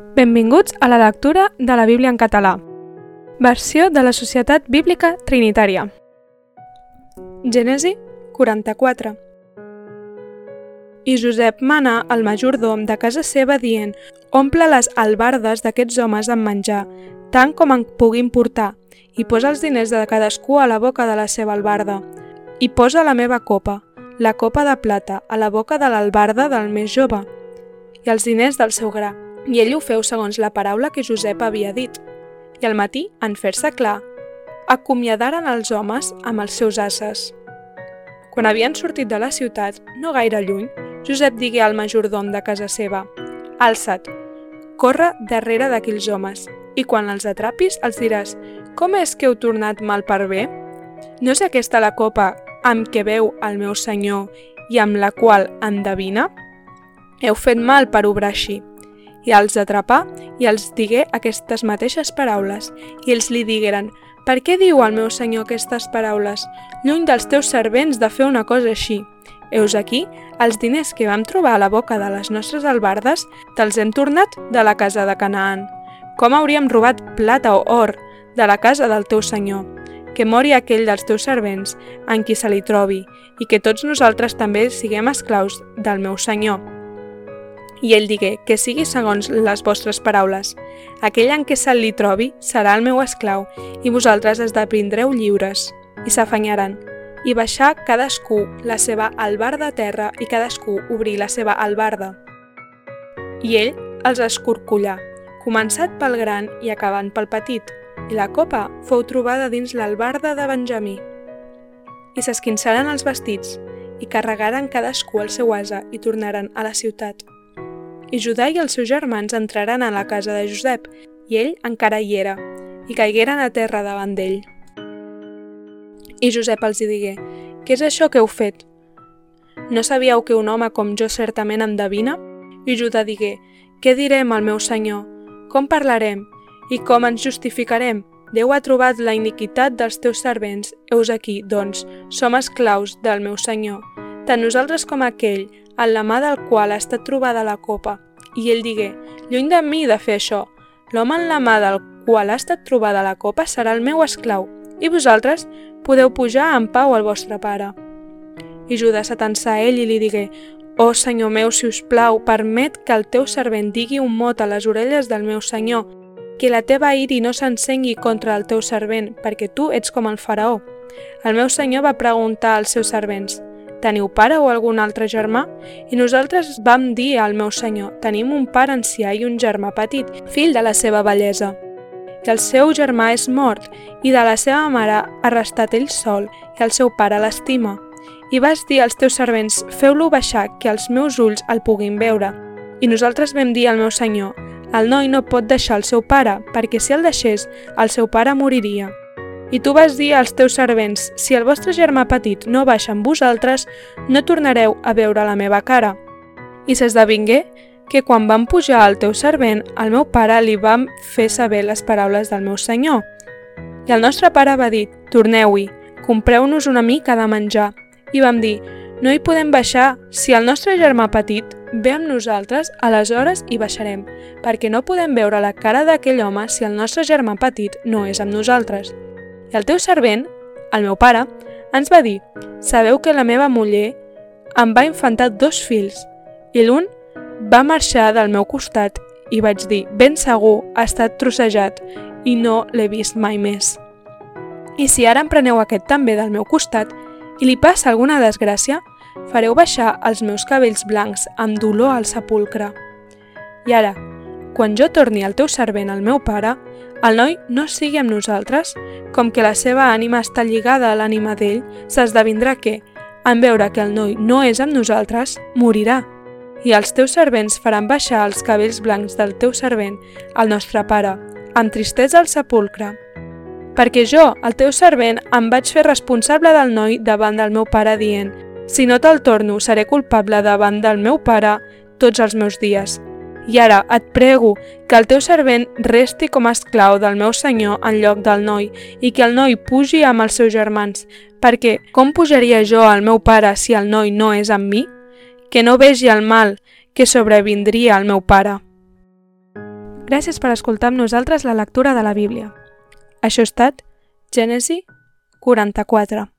Benvinguts a la lectura de la Bíblia en català. Versió de la Societat Bíblica Trinitària. Gènesi 44 I Josep mana al majordom de casa seva dient «Omple les albardes d'aquests homes amb menjar, tant com en puguin portar, i posa els diners de cadascú a la boca de la seva albarda, i posa la meva copa, la copa de plata, a la boca de l'albarda del més jove, i els diners del seu gra. I ell ho feu segons la paraula que Josep havia dit. I al matí, en fer-se clar, acomiadaren els homes amb els seus asses. Quan havien sortit de la ciutat, no gaire lluny, Josep digué al majordom de casa seva «Alça't, corre darrere d'aquells homes, i quan els atrapis els diràs «Com és que heu tornat mal per bé? No és aquesta la copa amb què veu el meu senyor i amb la qual endevina? Heu fet mal per obrar així». I els atrapà i els digué aquestes mateixes paraules, i ells li digueren «Per què diu el meu senyor aquestes paraules? Lluny dels teus servents de fer una cosa així. Eus aquí, els diners que vam trobar a la boca de les nostres albardes, te'ls hem tornat de la casa de Canaan. Com hauríem robat plata o or de la casa del teu senyor? Que mori aquell dels teus servents en qui se li trobi, i que tots nosaltres també siguem esclaus del meu senyor. I ell digué, que sigui segons les vostres paraules. Aquell en què se li trobi serà el meu esclau, i vosaltres esdeprindreu lliures. I s'afanyaran. I baixar cadascú la seva albarda a terra i cadascú obrir la seva albarda. I ell els escorcollà, començat pel gran i acabant pel petit, i la copa fou trobada dins l'albarda de Benjamí. I s'esquinçaren els vestits, i carregaren cadascú el seu asa i tornaren a la ciutat. I Judà i els seus germans entraren a la casa de Josep, i ell encara hi era, i caigueren a terra davant d'ell. I Josep els hi digué, què és això que heu fet? No sabíeu que un home com jo certament endevina? I Judà digué, què direm al meu senyor? Com parlarem? I com ens justificarem? Déu ha trobat la iniquitat dels teus servents. Eus aquí, doncs, som esclaus del meu senyor. Tant nosaltres com aquell, en la mà del qual ha estat trobada la copa. I ell digué, lluny de mi de fer això. L'home en la mà del qual ha estat trobada la copa serà el meu esclau, i vosaltres podeu pujar en pau al vostre pare. I Judas s'atansà a ell i li digué, «Oh, senyor meu, si us plau, permet que el teu servent digui un mot a les orelles del meu senyor, que la teva iri no s'encengui contra el teu servent, perquè tu ets com el faraó». El meu senyor va preguntar als seus servents, «Teniu pare o algun altre germà?» I nosaltres vam dir al meu senyor, «Tenim un pare ancià i un germà petit, fill de la seva bellesa» que el seu germà és mort i de la seva mare ha restat ell sol i el seu pare l'estima. I vas dir als teus servents, feu-lo baixar, que els meus ulls el puguin veure. I nosaltres vam dir al meu senyor, el noi no pot deixar el seu pare, perquè si el deixés, el seu pare moriria. I tu vas dir als teus servents, si el vostre germà petit no baixa amb vosaltres, no tornareu a veure la meva cara. I s'esdevingué que quan vam pujar al teu servent, al meu pare li vam fer saber les paraules del meu senyor. I el nostre pare va dir, torneu-hi, compreu-nos una mica de menjar. I vam dir, no hi podem baixar, si el nostre germà petit ve amb nosaltres, aleshores hi baixarem, perquè no podem veure la cara d'aquell home si el nostre germà petit no és amb nosaltres. I el teu servent, el meu pare, ens va dir, sabeu que la meva muller em va infantar dos fills, i l'un va marxar del meu costat i vaig dir, ben segur, ha estat trossejat i no l'he vist mai més. I si ara em preneu aquest també del meu costat i li passa alguna desgràcia, fareu baixar els meus cabells blancs amb dolor al sepulcre. I ara, quan jo torni al teu servent, al meu pare, el noi no sigui amb nosaltres, com que la seva ànima està lligada a l'ànima d'ell, s'esdevindrà que, en veure que el noi no és amb nosaltres, morirà i els teus servents faran baixar els cabells blancs del teu servent, el nostre pare, amb tristesa al sepulcre. Perquè jo, el teu servent, em vaig fer responsable del noi davant del meu pare dient «Si no te'l torno, seré culpable davant del meu pare tots els meus dies». I ara et prego que el teu servent resti com a esclau del meu senyor en lloc del noi i que el noi pugi amb els seus germans, perquè com pujaria jo al meu pare si el noi no és amb mi? que no vegi el mal que sobrevindria al meu pare. Gràcies per escoltar amb nosaltres la lectura de la Bíblia. Això ha estat Gènesi 44.